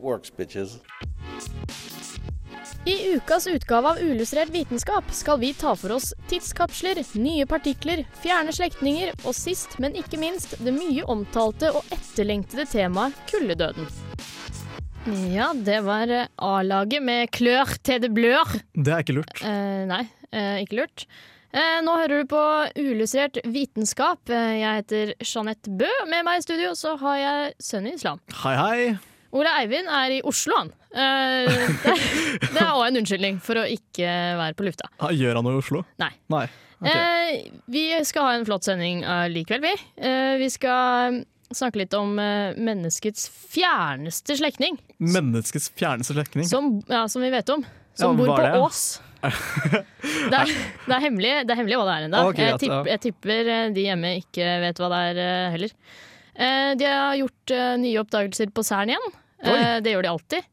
works, bitches. I ukas utgave av Uillustrert vitenskap skal vi ta for oss tidskapsler, nye partikler, fjerne slektninger og sist, men ikke minst, det mye omtalte og etterlengtede temaet kulledøden. Ja, det var eh, A-laget med klør til det blør. Det er ikke lurt. Eh, nei, eh, ikke lurt. Eh, nå hører du på Uillustrert vitenskap. Eh, jeg heter Jeanette Bø. Med meg i studio så har jeg sønnen Islam. Hei, hei. Ole Eivind er i Oslo, han. Eh, det, er òg en unnskyldning for å ikke være på lufta. Ah, Gjør han noe i Oslo? Nei. Nei. Okay. Eh, vi skal ha en flott sending likevel, vi. Eh, vi skal snakke litt om eh, menneskets fjerneste slektning, Menneskets fjerneste slektning. som, ja, som vi vet om. Som Ja, bor på det? Ås. Det er, det, er hemmelig, det er hemmelig hva det er ennå. Okay, jeg, tipp, tipper, jeg tipper eh, de hjemme ikke vet hva det er eh, heller. Eh, de har gjort eh, nye oppdagelser på Cern igjen. Eh, det gjør de alltid.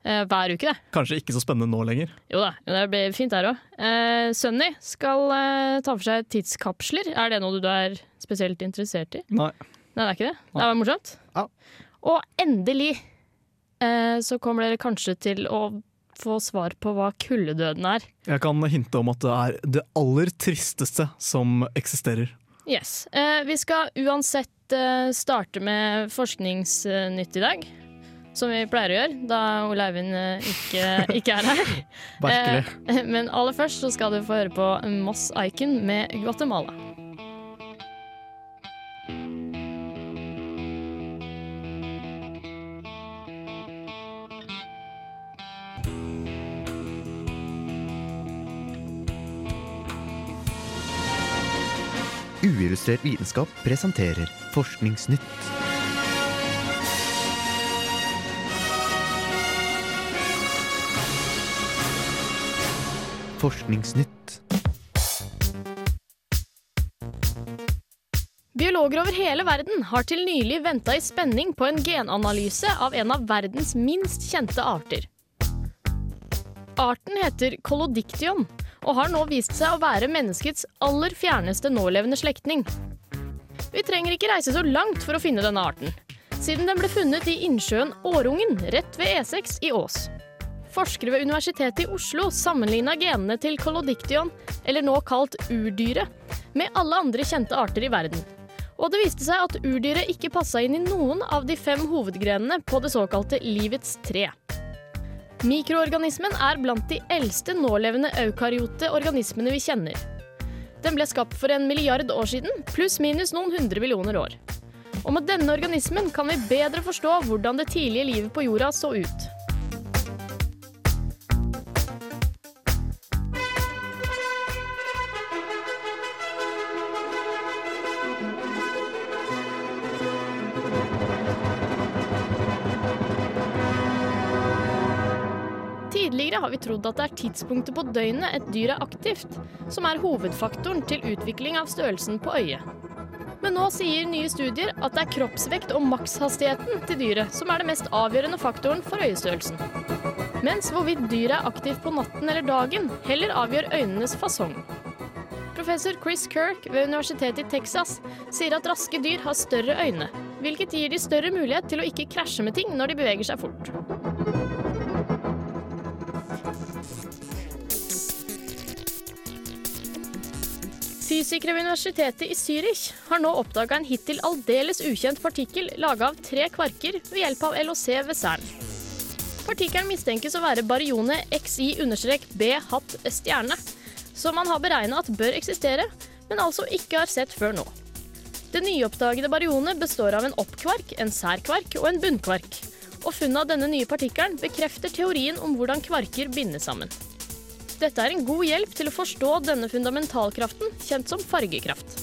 Eh, hver uke, det. Kanskje ikke så spennende nå lenger. Jo da, det blir fint der òg. Eh, Sunny skal eh, ta for seg tidskapsler. Er det noe du er spesielt interessert i? Nei. Nei, det er ikke det. Det var morsomt. Ja. Og endelig eh, så kommer dere kanskje til å få svar på hva kulledøden er. Jeg kan hinte om at det er det aller tristeste som eksisterer. Yes. Eh, vi skal uansett eh, starte med forskningsnytt i dag. Som vi pleier å gjøre, da Ole Eivind eh, ikke, ikke er her. Eh, men aller først så skal du få høre på Moss Icon med Guatemala. Uillustrert vitenskap presenterer Forskningsnytt. Forskningsnytt. Biologer over hele verden har til nylig venta i spenning på en genanalyse av en av verdens minst kjente arter. Arten heter Collodictyon og har nå vist seg å være menneskets aller fjerneste nålevende slektning. Vi trenger ikke reise så langt for å finne denne arten, siden den ble funnet i innsjøen Årungen rett ved E6 i Ås. Forskere ved Universitetet i Oslo sammenligna genene til kolodiktion, eller nå kalt urdyret, med alle andre kjente arter i verden. Og det viste seg at urdyret ikke passa inn i noen av de fem hovedgrenene på det såkalte livets tre. Mikroorganismen er blant de eldste nålevende eukaryote organismene vi kjenner. Den ble skapt for en milliard år siden, pluss-minus noen hundre millioner år. Og med denne organismen kan vi bedre forstå hvordan det tidlige livet på jorda så ut. Har vi trodd at det er tidspunktet på døgnet et dyr er aktivt, som er hovedfaktoren til utvikling av størrelsen på øyet. Men nå sier nye studier at det er kroppsvekt og makshastigheten til dyret som er det mest avgjørende faktoren for øyestørrelsen. Mens hvorvidt dyret er aktivt på natten eller dagen, heller avgjør øynenes fasong. Professor Chris Kirk ved Universitetet i Texas sier at raske dyr har større øyne, hvilket gir de større mulighet til å ikke krasje med ting når de beveger seg fort. Fysikere ved universitetet i Zürich har nå oppdaga en hittil aldeles ukjent partikkel laga av tre kvarker ved hjelp av LHC ved Cern. Partikkelen mistenkes å være barionet XI-B hatt stjerne, som man har beregna at bør eksistere, men altså ikke har sett før nå. Det nyoppdagede barionet består av en oppkvark, en særkvark og en bunnkvark. Og funnet av denne nye partikkelen bekrefter teorien om hvordan kvarker bindes sammen. Dette er en god hjelp til å forstå denne fundamentalkraften, kjent som fargekraft.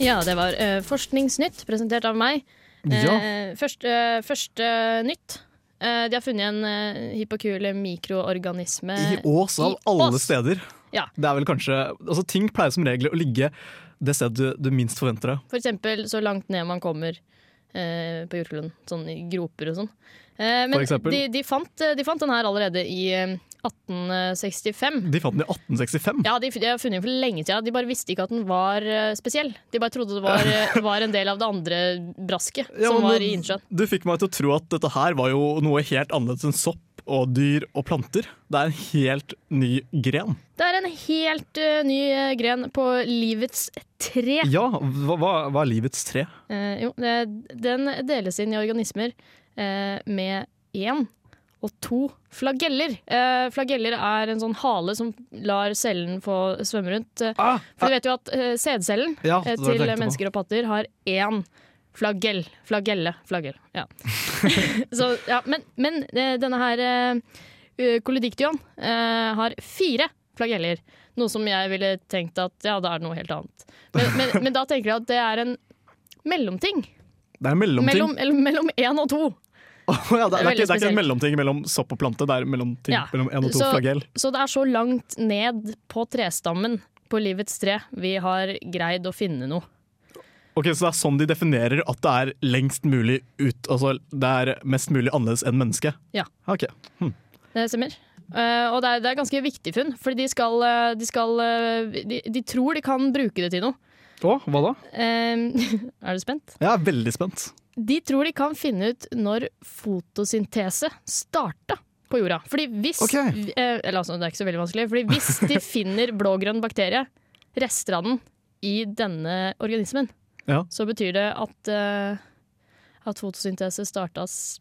Ja, det var uh, Forskningsnytt, presentert av meg. Ja. Uh, første, første nytt. Eh, de har funnet en uh, hypokule mikroorganisme I Ås, av Eh, alle steder. Ja. Det er vel kanskje Altså, ting pleier som regel å ligge det stedet du, du minst forventer det. For eksempel så langt ned man kommer eh, på jordkloden. Sånn i groper og sånn. Eh, men de, de, fant, de fant den her allerede i eh, 1865. De fant den i 1865. Ja, de, de har funnet den for lenge siden. De bare visste ikke at den var eh, spesiell. De bare trodde det var, eh, var en del av det andre brasket Ja, som var i innsjøen. Du fikk meg til å tro at dette her var jo noe helt annerledes enn sopp og dyr og planter. Det er en helt ny gren. Det er en helt uh, ny eh, gren på livets tre. Ja, hva, hva, hva er livets tre? Uh, jo, det, den deles inn i organismer uh, med én og to flageller. Eh, flageller er en sånn hale som lar cellen få svømme rundt. Ah, For du vet jo at eh, sædcellen Ja, til mennesker og patter har én flagell. Flagelle. Flagell. Ja. Så, ja men, men eh, denne her uh, kolodictyon eh, har fire flageller. Noe som jeg ville tenkt at ja, da er det noe helt annet. Men, men, men da tenker jeg at det er en mellomting. Det er en mellomting. Mellom, mellom én og to. Oh, ja, det, er, det, er ikke, det er ikke en mellomting mellom sopp og plante, det er mellomting Ja. mellom en og to Så- flagell. Så det er så langt ned på trestammen på livets tre vi har greid å finne noe. Ok, Så det er sånn de definerer at det er lengst mulig ut Altså det er mest mulig annerledes enn menneske? Ja. Ok. Det stemmer. Uh, og det er, det er ganske viktig funn, for de skal, eh, de, skal eh, de, de tror de kan bruke det til noe. Å, hva da? Uh, er du spent? Jeg er veldig spent. De tror de kan finne ut når fotosyntese starta på jorda. Fordi hvis okay. uh, Eller altså, det er ikke så veldig vanskelig. Fordi hvis de finner blågrønn bakterie, rester av den, i denne organismen, Ja. så betyr det at, eh, at fotosyntese startas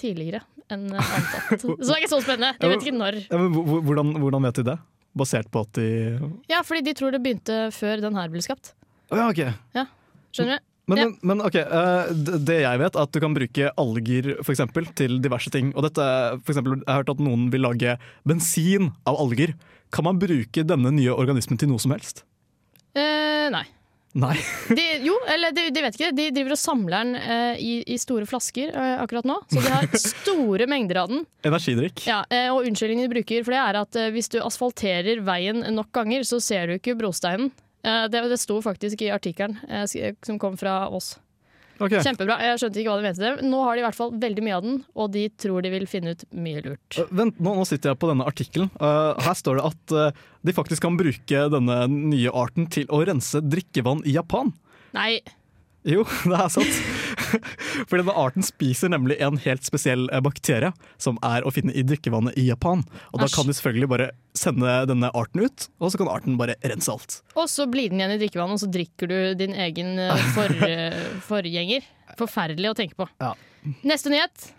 tidligere enn antatt. Så det er ikke så spennende. De vet ikke når. Ja, hvordan, hvordan vet de det? Basert på at de Ja, fordi de tror det begynte før den her ble skapt. Ja, ok. Ja, Skjønner du? Men, Ja. men, ok, eh, det det jeg vet er at du kan bruke alger for eksempel, til diverse ting. Og dette, for eksempel, jeg har hørt at noen vil lage bensin av alger. Kan man bruke denne nye organismen til noe som helst? Eh, nei. Nei. De, jo, eller de, de vet ikke. De driver og samler den eh, i, i store flasker eh, akkurat nå. Så de har store mengder av den. Energidrikk. Ja, eh, og unnskyldningen de bruker for det er at eh, hvis du asfalterer veien nok ganger, så ser du ikke brosteinen. Eh, det, det sto faktisk i artikkelen eh, som kom fra oss. Ok. Kjempebra. Jeg skjønte ikke hva de mente. det. Nå har de i hvert fall veldig mye av den, og de tror de vil finne ut mye lurt. Uh, Vent, nå, nå sitter jeg på denne artikkelen. Uh, her står det at uh, de faktisk kan bruke denne nye arten til å rense drikkevann i Japan. Nei, Jo, det er sant. For denne arten spiser nemlig en helt spesiell eh, bakterie som er å finne i drikkevannet i Japan. Og da kan de selvfølgelig bare sende denne arten ut, og så kan arten bare rense alt. Og så blir den igjen i drikkevannet, og så drikker du din egen eh, for, eh, forgjenger. Forferdelig å tenke på. Ja. Neste nyhet.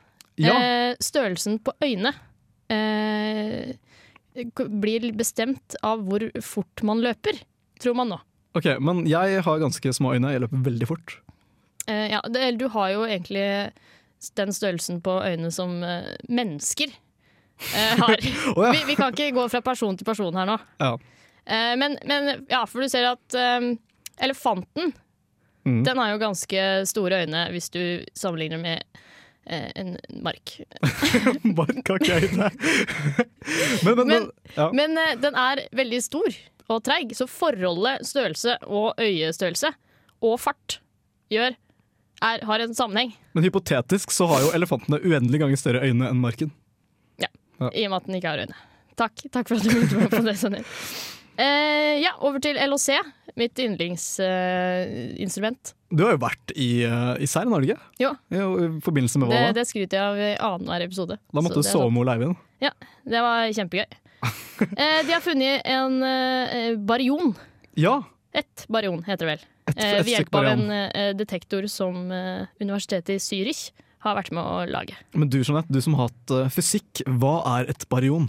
Ja, Eh, størrelsen på øyne eh, blir bestemt av hvor fort man løper, tror man nå. ok, Men jeg har ganske små øyne, jeg løper veldig fort. Eh, ja, det, du har jo egentlig den størrelsen på øynene som uh, mennesker uh, har. oh, ja. vi, vi kan ikke gå fra person til person her nå. Ja. Men, men ja, for du ser at elefanten Mm. Den har jo ganske store øyne hvis du sammenligner med en mark. Mark har ikke øyne. men, men, men, ja. Men den er veldig stor og treig, så forholdet størrelse og øyestørrelse og fart gjør er, har en sammenheng. men hypotetisk så har jo elefantene uendelig ganger større øyne enn marken. Ja, I og med at den ikke har øyne. Takk, takk for at du minnet meg på det, Sånn. Uh, ja, over til LHC, mitt yndlingsinstrument. Du har jo vært i, uh, i Sær, har du ikke? Jo. Ja, I forbindelse med hva da? det skryter jeg av i annenhver episode. Da måtte du sove sant. med Ole Eivind. Det var kjempegøy. uh, de har funnet en uh, barion. Ja, Et baryon, heter det vel. Eh, ved hjelp av en eh, detektor som eh, universitetet i Zürich har vært med å lage. Men du Jeanette, du som har hatt eh, fysikk, hva er et baryon?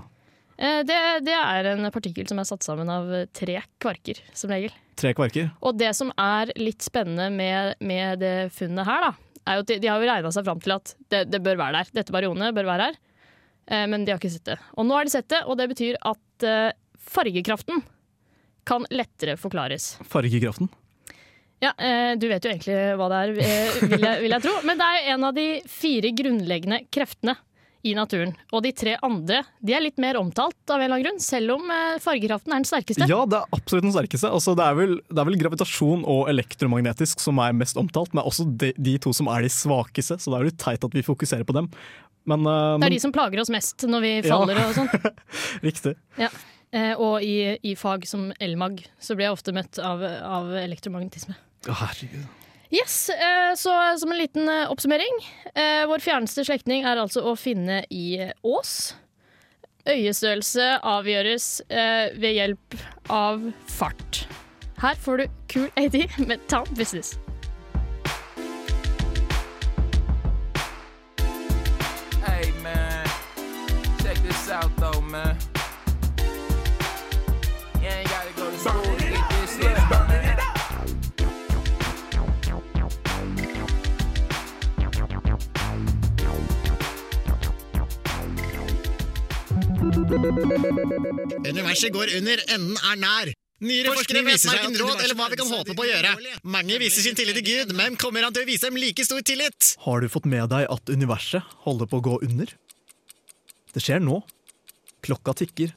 Eh, det, det er en partikkel som er satt sammen av eh, tre kvarker, som regel. Tre kvarker? Og det som er litt spennende med, med det funnet her, da, er jo at de, de har jo regna seg fram til at det, det bør være der. Dette barionet bør være her. Eh, men de har ikke sett det. Og nå har de sett det, og det betyr at fargekraften kan lettere forklares. Fargekraften? Ja, eh, Du vet jo egentlig hva det er, eh, vil, jeg, vil jeg tro. Men det er en av de fire grunnleggende kreftene i naturen. Og de tre andre de er litt mer omtalt, av en eller annen grunn, selv om eh, fargekraften er den sterkeste. Ja, det er absolutt den sterkeste. Altså, det, er vel, det er vel gravitasjon og elektromagnetisk som er mest omtalt, men også de, de to som er de svakeste, så det er jo litt teit at vi fokuserer på dem. Men, uh, Det er de som plager oss mest når vi Ja. faller og sånn. riktig. Ja. Eh, og i, i fag som elmag så blir jeg ofte møtt av, av elektromagnetisme. Herregud. Yes, eh, så som en liten eh, oppsummering. Eh, vår fjerneste slektning er altså å finne i Ås. Øyestørrelse avgjøres eh, ved hjelp av fart. Her får du Cool AD med Town Business. Hey man, check this out though, man. Universet går under, enden er nær. Nyere forskere vet hverken råd eller hva vi kan håpe på å gjøre. Mange viser sin tillit til Gud, men kommer han til å vise dem like stor tillit? Har du fått med deg at universet holder på å gå under? Det skjer nå. Klokka tikker.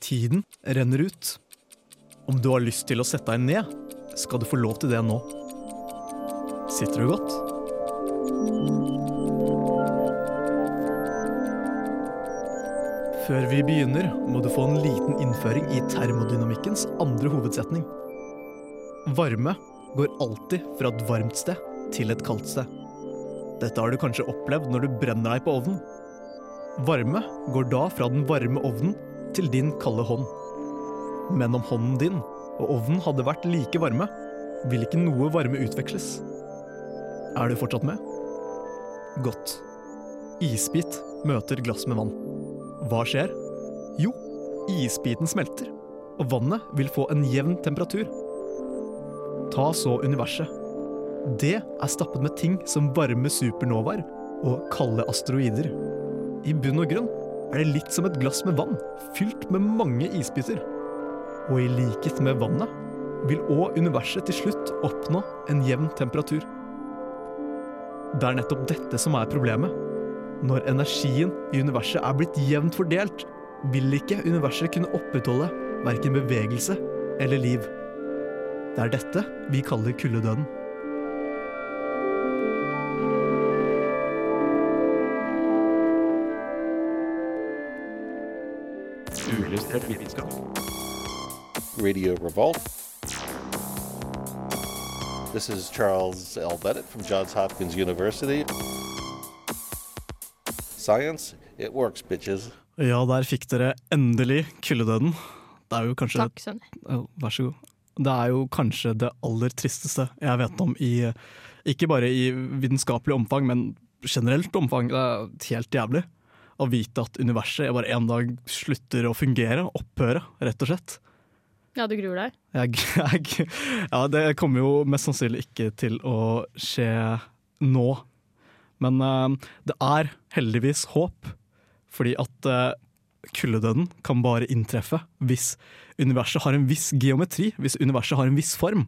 Tiden renner ut. Om du har lyst til å sette deg ned, skal du få lov til det nå. Sitter du godt? Før vi begynner, må du få en liten innføring i termodynamikkens andre hovedsetning. Varme går alltid fra et varmt sted til et kaldt sted. Dette har du kanskje opplevd når du brenner deg på ovnen. Varme går da fra den varme ovnen til din kalde hånd. Men om hånden din og ovnen hadde vært like varme, vil ikke noe varme utveksles. Er du fortsatt med? Godt. Isbit møter glass med vann. Hva skjer? Jo, isbiten smelter, og vannet vil få en jevn temperatur. Ta så universet. Det er stappet med ting som varme supernovaer og kalde asteroider. I bunn og grunn er det litt som et glass med vann, fylt med mange isbiter. Og i likhet med vannet vil òg universet til slutt oppnå en jevn temperatur. Det er nettopp dette som er problemet. Når energien i universet er blitt jevnt fordelt, vil ikke universet kunne opprettholde verken bevegelse eller liv. Det er dette vi kaller kuldedøden. Uillustrert vitenskap. Radio Revolt. This is Charles L. Bennett from Johns Hopkins University. Science, it works, bitches. Ja, der fikk dere endelig kuldedøden. Det er jo kanskje Takk, Sønne. Oh, Vær så god. Det er jo kanskje det aller tristeste jeg vet om i Ikke bare i vitenskapelig omfang, men generelt omfang. Det er helt jævlig å vite at universet bare en dag slutter å fungere, opphøre, rett og slett. Ja, du gruer deg? Jeg, jeg, ja, det kommer jo mest sannsynlig ikke til å skje nå. Men uh, det er heldigvis håp, fordi at uh, kuldedøden kan bare inntreffe hvis universet har en viss geometri, hvis universet har en viss form.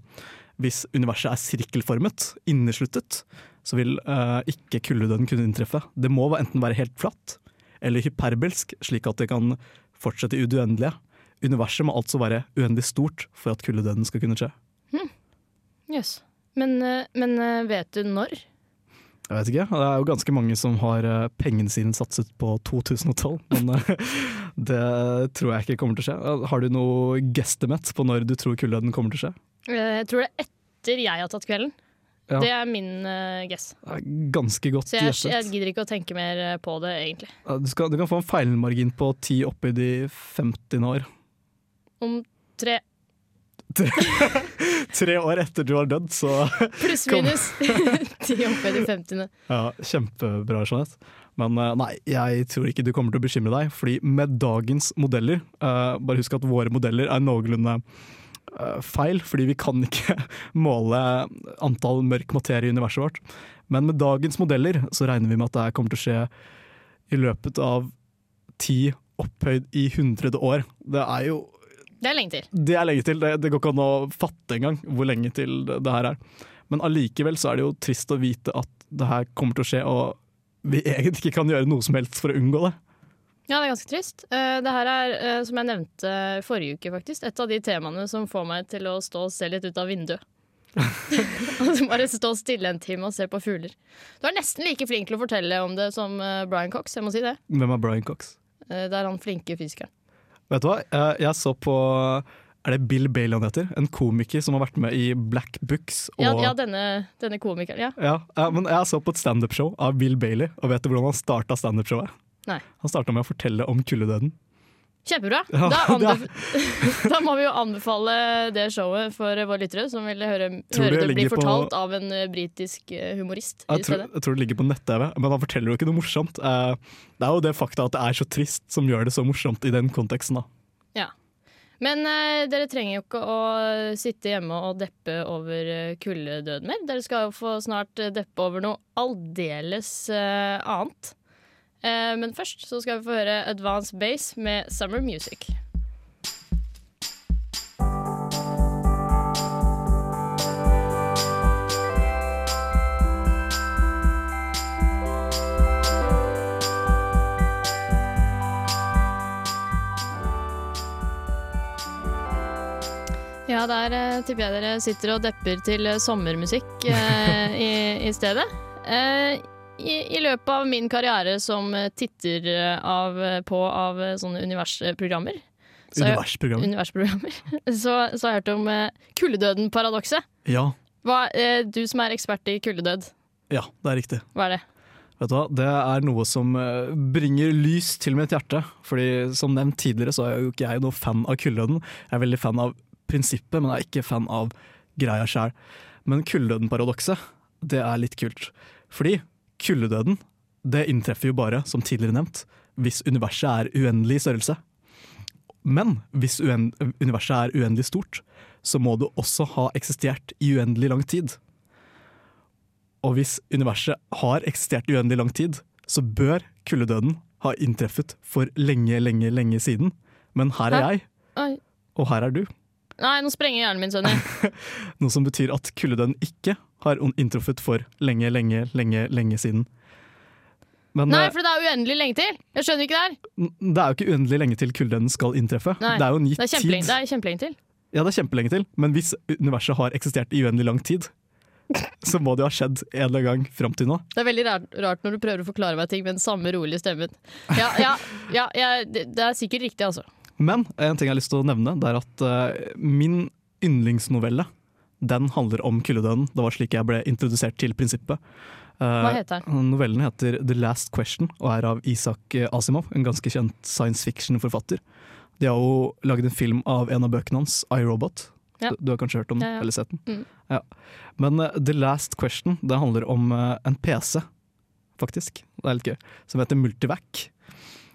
Hvis universet er sirkelformet, innesluttet, så vil uh, ikke kuldedøden kunne inntreffe. Det må enten være helt flatt eller hyperbelsk, slik at det kan fortsette i uduendelige. Universet må altså være uendelig stort for at kuldedøden skal kunne skje. Jøss. Men, Yes. men men vet du når? Jeg vet ikke, Det er jo ganske mange som har eh, pengene sine satset på 2012, men eh, det tror jeg ikke kommer til å skje. Har du noe guesstimate på når du tror kuldedøden kommer til å skje? Eh, Jeg tror det er etter jeg har tatt kvelden. Ja. Det er min uh, guess. Ganske godt Så jeg, jeg gidder ikke å tenke mer på det, egentlig. Du, skal, du kan få en feilmargin på 10 oppi de 50 år. Om tre Tre år etter du har dødd, så pluss minus ti i de 50. ja, Kjempebra, Jeanette. Men eh, nei, jeg tror ikke du kommer til å bekymre deg, fordi med dagens modeller uh, Bare husk at våre modeller er noenlunde uh, feil, fordi vi kan ikke måle antall mørk materie i universet vårt. Men med dagens modeller så regner vi med at det kommer til å skje i løpet av ti opphøyd i hundrede år. Det er jo Det er lenge til. Det er lenge til. Det, det går ikke an å fatte engang hvor lenge til det, det her er. Men allikevel så er det jo trist å vite at det her kommer til å skje, og vi egentlig ikke kan gjøre noe som helst for å unngå det. Ja, det er ganske trist. Eh, Det her er, eh, som jeg nevnte forrige uke, faktisk, et av de temaene som får meg til å stå og se litt ut av vinduet. Altså Bare stå stille en time og se på fugler. Du er nesten like flink til å fortelle om det som eh, Brian Cox, jeg må si det. Hvem er Brian Cox? Det er han flinke fysikeren. Vet du hva, jeg, jeg så på Er det Bill Bailey han heter? En komiker som har vært med i Black Books. Og, Ja, ja denne, denne komikeren. Ja. Ja, ja, men jeg så på et standup-show av Bill Bailey, og vet du hvordan han starta standup-showet? Han starta med å fortelle om kuldedøden. Kjempebra. Ja, da, da må vi jo anbefale det showet for våre lyttere, som vil høre, høre det det bli fortalt på- av en eh, britisk eh, humorist Jeg tror, jeg tror det ligger på nett-TV, men han forteller jo ikke noe morsomt. Eh, Det er jo det fakta at det er så trist som gjør det så morsomt i den konteksten. da. Ja. Men eh, dere trenger jo ikke å sitte hjemme og deppe over eh, kuldedøden mer. Dere skal jo få snart deppe over noe aldeles eh, annet. Eh, men først så skal vi få høre Advance Base med Summer Music. Ja, der eh, tipper jeg dere sitter og depper til sommermusikk eh, i, i stedet. Eh, i, I løpet av min karriere som eh, titter eh, av, på av eh, sånne universprogrammer så Universprogrammer. universprogrammer, så, så har jeg hørt om eh, kuldedøden-paradokset. Ja, Hva, eh, du som er ekspert i kuldedød, ja, det er riktig. hva er det? Vet du hva? Det er noe som eh, bringer lys til mitt hjerte. Fordi Som nevnt tidligere så er jo ikke jeg noe fan av kulledøden Jeg er veldig fan av prinsippet, men jeg er ikke fan av greia sjæl. Men kulledøden paradokset det er litt kult. Fordi kuldedøden, det inntreffer jo bare, som tidligere nevnt, hvis universet er uendelig i størrelse. Men hvis universet er uendelig stort, så må det også ha eksistert i uendelig lang tid. Og hvis universet har eksistert i uendelig lang tid, så bør kuldedøden ha inntreffet for lenge, lenge, lenge siden. Men her er jeg, Oi. og her er du. Nei, nå sprenger hjernen min, Sonny. Noe som betyr at kuldedøden ikke har inntruffet for lenge, lenge, lenge, lenge siden. Men Nei, eh, for det er uendelig lenge til! Jeg skjønner ikke det her. det er jo ikke uendelig lenge til kulden skal inntreffe. Nei, det er jo en Det gitt tid. det er kjempelenge til. Ja, det er kjempelenge til, men hvis universet har eksistert i uendelig lang tid, så må det jo ha skjedd en eller annen gang fram til nå. Det er veldig rart, rart når du prøver å forklare meg ting med den samme rolige stemmen. Ja, ja, ja ja det, det er sikkert riktig, altså. Men en ting jeg har lyst til å nevne, det er at uh, min yndlingsnovelle den handler om kuldedøden. Det var slik jeg ble introdusert til prinsippet. Eh, Hva heter den? Novellen heter The Last Question og er av Isak Asimov, en ganske kjent science fiction-forfatter. De har jo laget en film av en av bøkene hans, iRobot. Ja. Du, du har kanskje hørt om den, Ja, ja. eller sett den? Mm. Ja. Men uh, The Last Question det handler om uh, en PC, faktisk. Det er litt gøy. Som heter Multivac.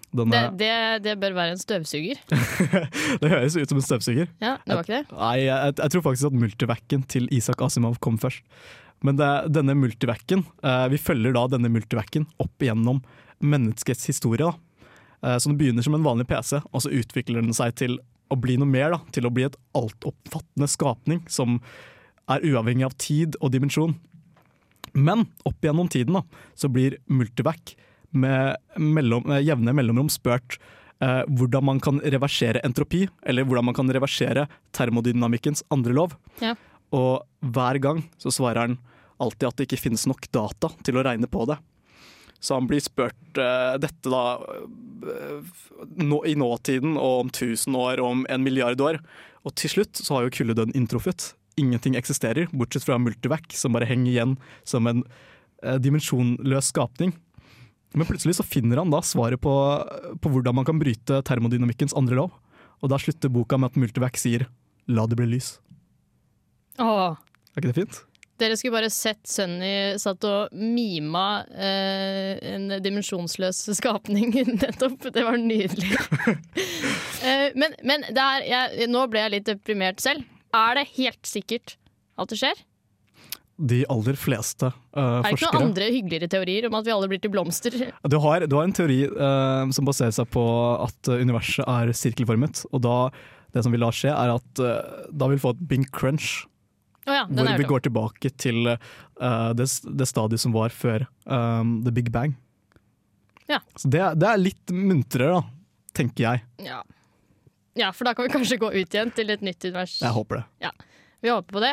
Den, Det, det, det bør være en støvsuger. det høres ut som en støvsuger. Ja, det var ikke det? Nei, jeg, jeg tror faktisk at multivacen til Isak Asimov kom først. Men det, denne multivacen, eh, vi følger da denne multivacen opp igjennom menneskets historie. Da. Eh, så den begynner som en vanlig PC, og så utvikler den seg til å bli noe mer. Da, til å bli et altoppfattende skapning som er uavhengig av tid og dimensjon. Men opp gjennom tiden da, så blir multivac med mellom, jevne mellomrom spurt eh, hvordan man kan reversere entropi, eller hvordan man kan reversere termodynamikkens andre lov. Ja. Og hver gang så svarer han alltid at det ikke finnes nok data til å regne på det. Så han blir spurt eh, dette da eh, nå, i nåtiden og om 1000 år og om en milliard år. Og til slutt så har jo kuldedøden inntruffet. Ingenting eksisterer, bortsett fra multivac, som bare henger igjen som en eh, dimensjonløs skapning. Men plutselig så finner han da svaret på, på hvordan man kan bryte termodynamikkens andre lov. Og da slutter boka med at multivac sier 'la det bli lys'. Åh, Er ikke det fint? dere skulle bare sett Sunny satt og mima eh, en dimensjonsløs skapning nettopp. Det var nydelig. eh, men men er, jeg, nå ble jeg litt deprimert selv. Er det helt sikkert at det skjer? De aller fleste forskere Er det ikke noen andre hyggeligere teorier om at vi alle blir til blomster? Du har, du har en teori uh, som baserer seg på at universet er sirkelformet. Og da det som vil da skje, er at uh, da vil vi få et Bing Crunch. Oh ja, Hvor vi går tilbake til eh, det, det stadiet som var før um, The Big Bang. Ja. Så det, det er litt muntrere, da, tenker jeg. Ja. ja, for da kan vi kanskje gå ut igjen til et nytt univers. Jeg håper det. Vi håper på det.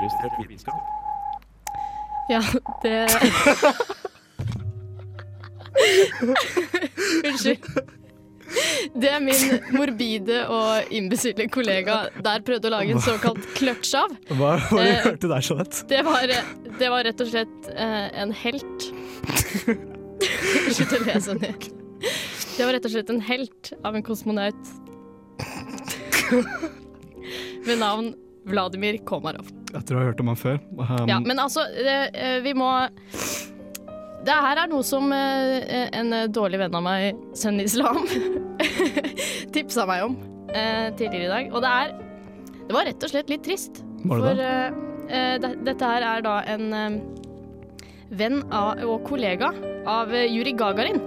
Uillustrert vitenskap. Ja, det Unnskyld. Det er min morbide og imbesille kollega der prøvde å lage en såkalt kløtsj av. Hva var det Eh, du hørte der, Jeanette? Det var, det var rett og slett eh, en helt Slutt å le sånn. Det var rett og slett en helt av en kosmonaut ved navn Vladimir Komarov. Jeg tror jeg har hørt om han før. Um, Ja, men altså, eh, vi må Det her er noe som eh, en dårlig venn av meg, Sønn Islam, tipsa meg om eh, tidligere i dag. Og det er Det var rett og slett litt trist. Var det For eh, eh, det, dette her er da en uh, venn av, og kollega av eh, Juri Gagarin.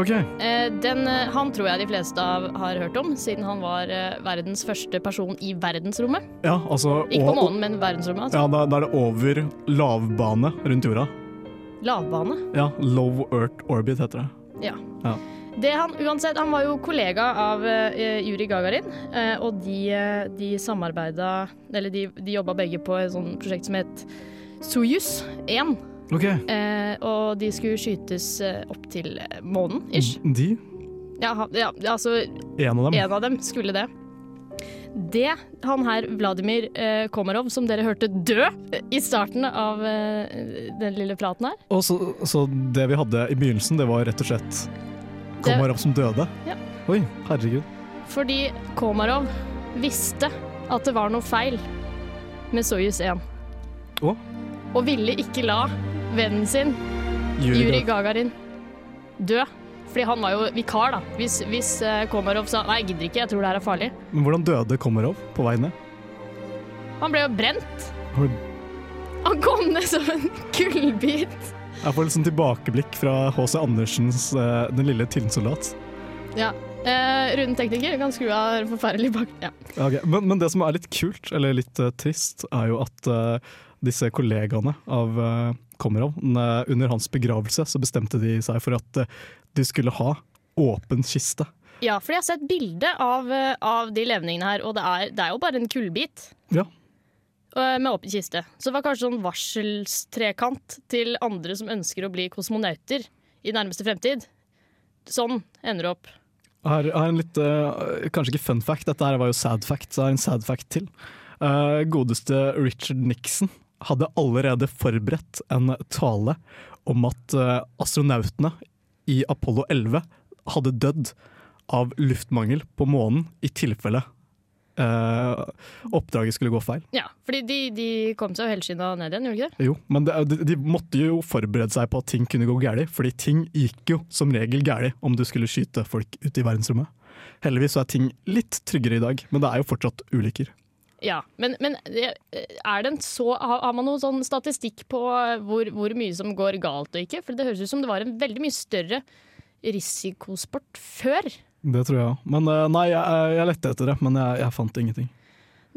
Ok, Eh, den, eh, han tror jeg de fleste av har hørt om, siden han var eh, verdens første person i verdensrommet. ja, altså Ikke på månen, men verdensrommet. Altså. Ja, da, da er det over lavbane rundt jorda. Lavbane. Ja, Low Earth Orbit heter det. Ja. Ja. Det han, uansett, han var jo kollega av uh, Juri Gagarin, uh, og de, uh, de samarbeida Eller de, de jobba begge på et sånt prosjekt som het Soyuz 1. Ok, eh, og de skulle skytes eh, opp til eh, månen, ish. de? Ja, han- ja, altså En av dem? en av dem skulle det. Det han her, Vladimir eh, Komarov, som dere hørte dø i starten av eh, den lille praten her Og så, så det vi hadde i begynnelsen, det var rett og slett Komarov som døde? Ja. Oi, herregud. Fordi Komarov visste at det var noe feil med Soyuz 1. Og? Og ville ikke la vennen sin, Yuri Juri Gagarin, dø. Fordi han var jo vikar, da. Hvis, hvis eh, Komarov sa nei, jeg gidder ikke, jeg tror det her er farlig. Men hvordan døde Komarov på vei ned? Han ble jo brent. Har Han kom ned som en kullbit. Jeg får litt sånn tilbakeblikk fra H.C. Andersens eh, Den lille tinnsoldat'. Ja. Eh, Rune tekniker kan skru av forferdelig bak... Ja. Okay. men, men det som er litt kult, eller litt uh, trist, er jo at eh, disse kollegaene av uh, Komarov, eh, under hans begravelse, så bestemte de seg for at eh, de skulle ha åpen kiste. ja, fordi jeg har sett bilde av, eh, av de levningene her, og det er, det er jo bare en kullbit. Ja. eh, med åpen kiste. Så det var kanskje sånn varselstrekant til andre som ønsker å bli kosmonauter i nærmeste fremtid. Sånn ender det opp. Her er en litt, eh, kanskje ikke fun fact, dette her var jo sad fact, så er en sad fact til. Eh, godeste Richard Nixon hadde allerede forberedt en tale om at eh, astronautene i Apollo 11 hadde dødd av luftmangel på månen i tilfelle eh, oppdraget skulle gå feil. Ja, fordi de, de kom seg helskinna ned igjen, gjorde de ikke det? Jo, men det, de, de måtte jo forberede seg på at ting kunne gå galt, fordi ting gikk jo som regel galt om du skulle skyte folk ut i verdensrommet. Heldigvis så er ting litt tryggere i dag, men det er jo fortsatt ulykker. Ja, men, men er det en så, har, man noen sånn statistikk på hvor, hvor mye som går galt og ikke? For det høres ut som det var en veldig mye større risikosport før. Det tror jeg òg. Men eh, nei, jeg, jeg lette etter det, men jeg, jeg fant ingenting.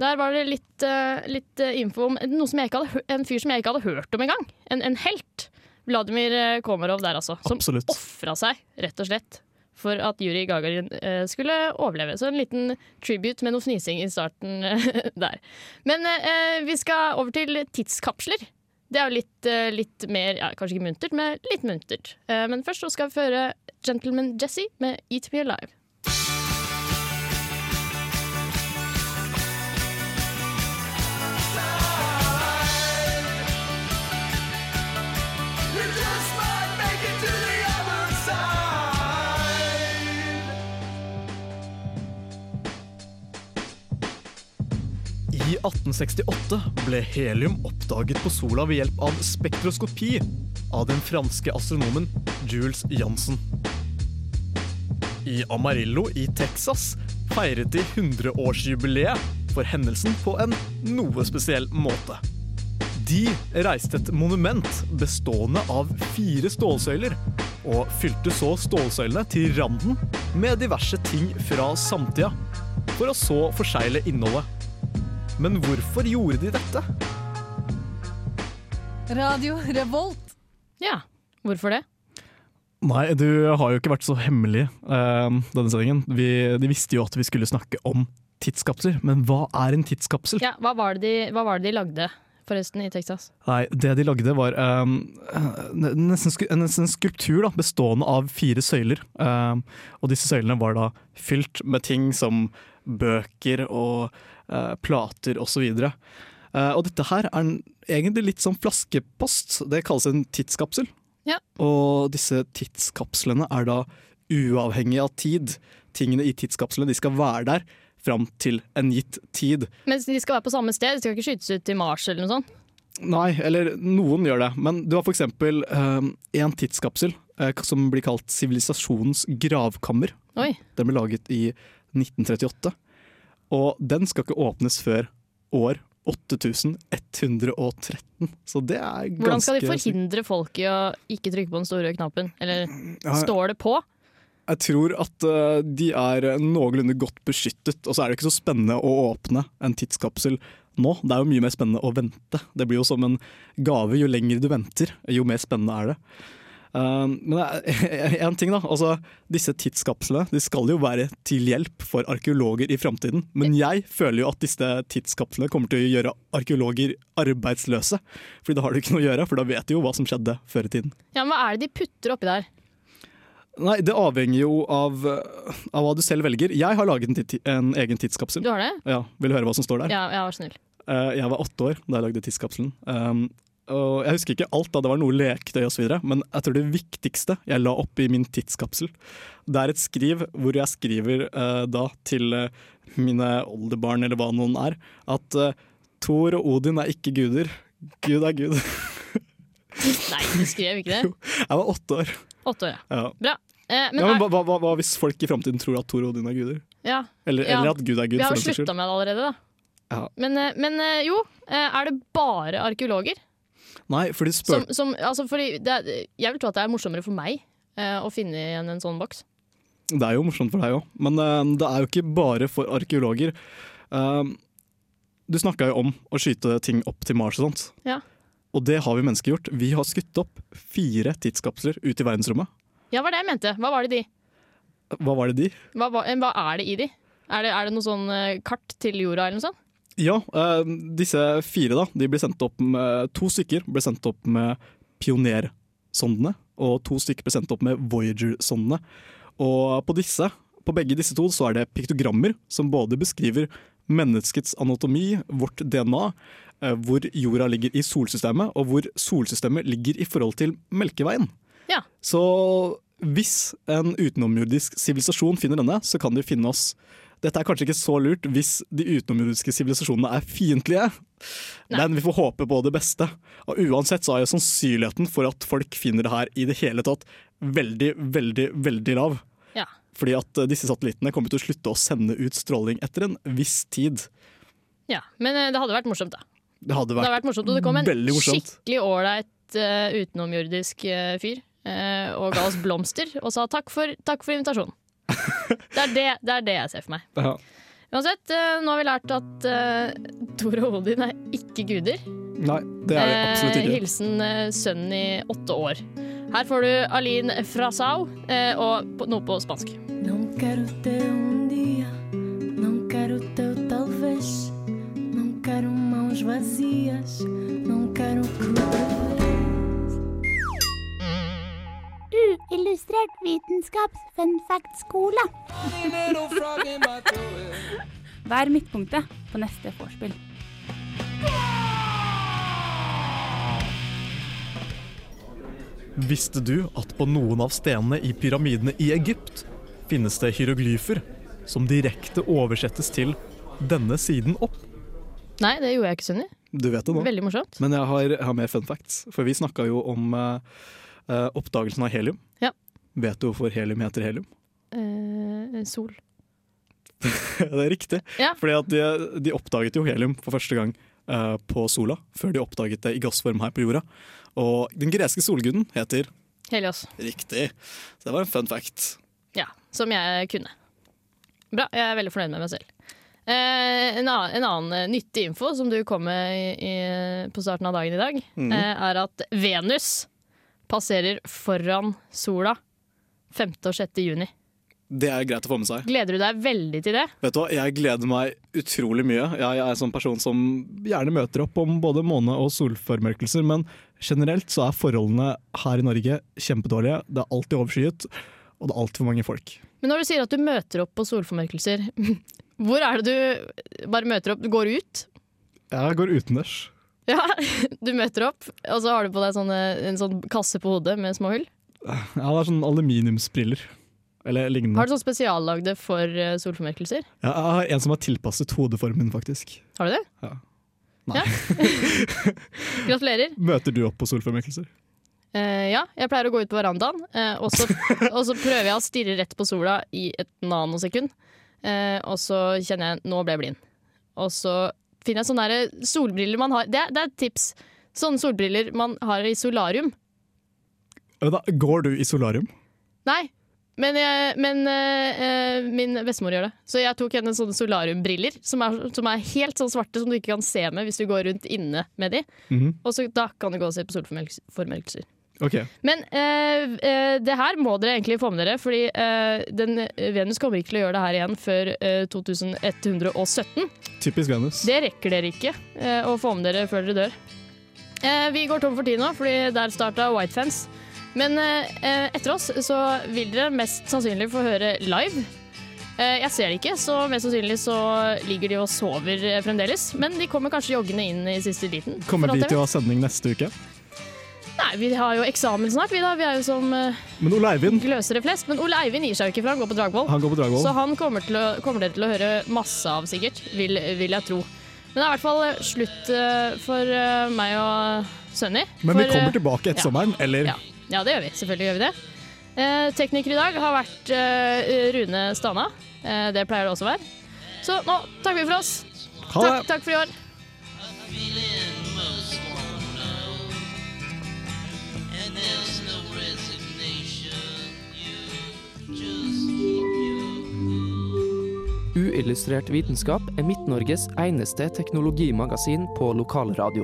Der var det litt, eh, litt eh, info om hadde, en fyr som jeg ikke hadde hørt om engang. En, en helt. Vladimir eh, Komarov der, altså. Som ofra seg, rett og slett, for at Juri Gagarin eh, skulle overleve. Så en liten tribute med noe fnising i starten eh, der. Men eh, vi skal over til tidskapsler. Det er jo litt, litt mer, ja, kanskje ikke muntert, men litt muntert. Men først så skal vi føre Gentleman Jesse med Eat Me Alive. I 1868 ble helium oppdaget på sola ved hjelp av spektroskopi av den franske astronomen Jules Jansen. I Amarillo i Texas feiret de 100-årsjubileet for hendelsen på en noe spesiell måte. De reiste et monument bestående av fire stålsøyler, og fylte så stålsøylene til randen med diverse ting fra samtida, for å så forsegle innholdet. Men hvorfor gjorde de dette? Radio Revolt. Ja, hvorfor det? Nei, du har jo ikke vært så hemmelig uh, denne sendingen. Vi, de visste jo at vi skulle snakke om tidskapsler, men hva er en tidskapsel? Ja, hva var det de, hva var det de lagde, forresten, i Texas? Nei, det de lagde var um, nesten, en nesten en skulptur da, bestående av fire søyler. Um, og disse søylene var da fylt med ting som bøker og uh, plater osv. Uh, og dette her er en, egentlig litt som flaskepost. Det kalles en tidskapsel. Ja. Og disse tidskapslene er da uavhengig av tid. Tingene i tidskapslene de skal være der fram til en gitt tid. Men de skal være på samme sted, de skal ikke skytes ut til Mars eller noe sånt? Nei, eller noen gjør det. Men du har for eksempel eh, en tidskapsel eh, som blir kalt sivilisasjonens gravkammer. Oi. Den ble laget i 1938. Og den skal ikke åpnes før år 8113. Så det er ganske Hvordan skal de forhindre folk i å ikke trykke på den store knappen? Eller står det på? Jeg tror at eh, de er noenlunde godt beskyttet, og så er det ikke så spennende å åpne en tidskapsel nå. Det er jo mye mer spennende å vente. Det blir jo som en gave. Jo lenger du venter, jo mer spennende er det. Eh, men en ting da, altså Disse tidskapslene de skal jo være til hjelp for arkeologer i framtiden. Men jeg føler jo at disse tidskapslene kommer til å gjøre arkeologer arbeidsløse. Fordi da har du ikke noe å gjøre, for da vet du jo hva som skjedde før i tiden. Ja, men Hva er det de putter oppi der? Nei, det avhenger jo av, av hva du selv velger. Jeg har laget en, en egen tidskapsel. Du har det? Ja, Vil du høre hva som står der? Ja, jeg vær snill. Eh, jeg var åtte år da jeg lagde tidskapselen. Um, og jeg husker ikke alt, da det var noe leketøy osv., men jeg tror det viktigste jeg la opp i min tidskapsel, det er et skriv hvor jeg skriver eh, da til eh, mine oldebarn, eller hva noen er, at uh, Thor og Odin er ikke guder. Gud er gud. Nei, du skrev ikke det? jeg var åtte år. Åtte år, ja. Ja. Bra. Eh, men, ja, men hva, hva, hva, hvis folk i framtiden tror at Thor og Odin er guder? ja, Eller, eller at Gud er Gud, vi har jo slutta med det allerede, da. Ja. Men, eh, men eh, jo, eh, er det bare arkeologer? Nei, fordi spør... Som, som, altså, fordi det jeg vil tro at det er morsommere for meg eh, å finne igjen en sånn boks. Det er jo morsomt for deg òg, men eh, det er jo ikke bare for arkeologer. Uh, du snakka jo om å skyte ting opp til Mars og sånt. Ja. Og det har vi mennesker gjort. Vi har skutt opp fire tidskapsler ut i verdensrommet. Ja, var det jeg mente. Hva var det de? Hva var det de? Hva, hva, hva er det i de? Er det, er det noe sånn eh, kart til jorda eller noe sånt? Ja, eh, disse fire da, de ble sendt opp med, to stykker ble sendt opp med pionersondene, og to stykker ble sendt opp med Voyager-sondene. Og på disse, på begge disse to, så er det piktogrammer som både beskriver menneskets anatomi, vårt DNA, eh, hvor jorda ligger i solsystemet, og hvor solsystemet ligger i forhold til Melkeveien. Ja. Så hvis en utenomjordisk sivilisasjon finner denne, så kan de finne oss. Dette er kanskje ikke så lurt hvis de utenomjordiske sivilisasjonene er fiendtlige, men vi får håpe på det beste. Og uansett så er jo sannsynligheten for at folk finner det her i det hele tatt veldig, veldig, veldig lav. Ja. Fordi at eh, disse satellittene kommer til å slutte å sende ut stråling etter en viss tid. ja. Men eh, det hadde vært morsomt, da. Det hadde Det hadde vært, vært morsomt, Og det kom en skikkelig ålreit eh, utenomjordisk fyr og ga oss blomster og sa takk for, takk for invitasjonen. Det er det, det er det jeg ser for meg. Ja. Uansett, eh, nå har vi lært at uh, Thor og Odin er ikke guder. Nei, det er det absolutt Eh, ikke. hilsen uh, sønnen i åtte år. Her får du Aline Frasau uh, og noe på spansk. Non quero te un dia, non quero teu talvez, não quero mãos vazias, não quero Uillustrert vitenskaps fun fact-skole. Vær midtpunktet på neste vorspiel. Visste du at på noen av stenene i pyramidene i Egypt finnes det hieroglyfer som direkte oversettes til 'denne siden opp'? Nei, det gjorde jeg ikke, Sunni. Du vet det nå. Veldig morsomt. Men jeg har, jeg har mer fun facts. For vi snakka jo om eh, eh, oppdagelsen av helium. Ja. Vet du hvorfor helium heter helium? Eh, sol. det er riktig. Ja. Fordi at de, de oppdaget jo helium for første gang eh, på sola, før de oppdaget det i gassform her på jorda. Og den greske solguden heter Helios. Riktig. Så det var en fun fact. Ja, som jeg kunne. Bra, jeg er veldig fornøyd med meg selv. Eh, en, annen, en annen eh, nyttig info som du kom med i, i, på starten av dagen i dag, mm. eh, er at Venus passerer foran sola 5. og 6. juni. Det er greit å få med seg. Gleder du deg veldig til det? Vet du hva, Jeg gleder meg utrolig mye. Jeg er en sånn person som gjerne møter opp om både måne- og solformørkelser, men generelt så er forholdene her i Norge kjempedårlige. Det er alltid overskyet, og det er altfor mange folk. Men når du sier at du møter opp på solformørkelser, hvor er det du bare møter opp? Du går ut? Jeg går utendørs. Ja, du møter opp, og så har du på deg sånne, en sånn kasse på hodet med små hull. Ja, det er sånn aluminiumsbriller. Eller lignende. Har du sånn spesiallagde for solformerkelser? solformørkelser? Ja, jeg har en som har tilpasset hodeformen, faktisk. Har du det? Ja. Nei. Gratulerer. Møter du opp på solformørkelser? Uh, ja, jeg pleier å gå ut på verandaen, uh, og, så, og så prøver jeg å stirre rett på sola i et nanosekund. Uh, og så kjenner jeg nå ble jeg blind. Og så finner jeg sånne solbriller man har Det, det er et tips. Sånne solbriller man har i solarium. Da, går du i solarium? Nei, men, jeg, men eh, min bestemor gjør det. Så jeg tok henne sånne solariumbriller som er, som er helt sånn svarte, som du ikke kan se med hvis du går rundt inne med de. Mhm. Og så da kan du gå og se på solformørkelser. Ok. Men eh, eh, det her må dere egentlig få med dere, fordi den, Venus kommer ikke til å gjøre det her igjen før eh, 2117. Typisk Venus. Det rekker dere ikke å få med dere før dere dør. Vi går tom for tid nå, fordi der starta White. Men eh, eh, etter oss så vil dere mest sannsynlig få høre live. Eh, jeg ser det ikke, så mest sannsynlig så ligger de og sover eh, fremdeles. Men de kommer kanskje joggende inn i siste liten. Kommer de til å ha sending neste uke? Nei, vi har jo eksamen snart, vi da. Vi er jo som eh, Men Ole Eivind gløsere flest. Men Ole Eivind gir seg jo ikke, for han går på Dragvoll. han går på Dragvoll. Så han kommer, til å, kommer dere til å høre masse av, sikkert. Vil, vil jeg tro. Men det er i hvert fall eh, slutt for meg og Sunny. Men vi kommer tilbake etter ja. sommeren, eller? Ja. Ja, det gjør vi. Selvfølgelig gjør vi det. Eh, tekniker i dag har vært eh, Rune Stana. Eh, det pleier det også å være. Så nå takker vi for oss. Ha det! Takk, takk for i år. Uillustrert vitenskap er Midt-Norges eneste teknologimagasin på lokalradio.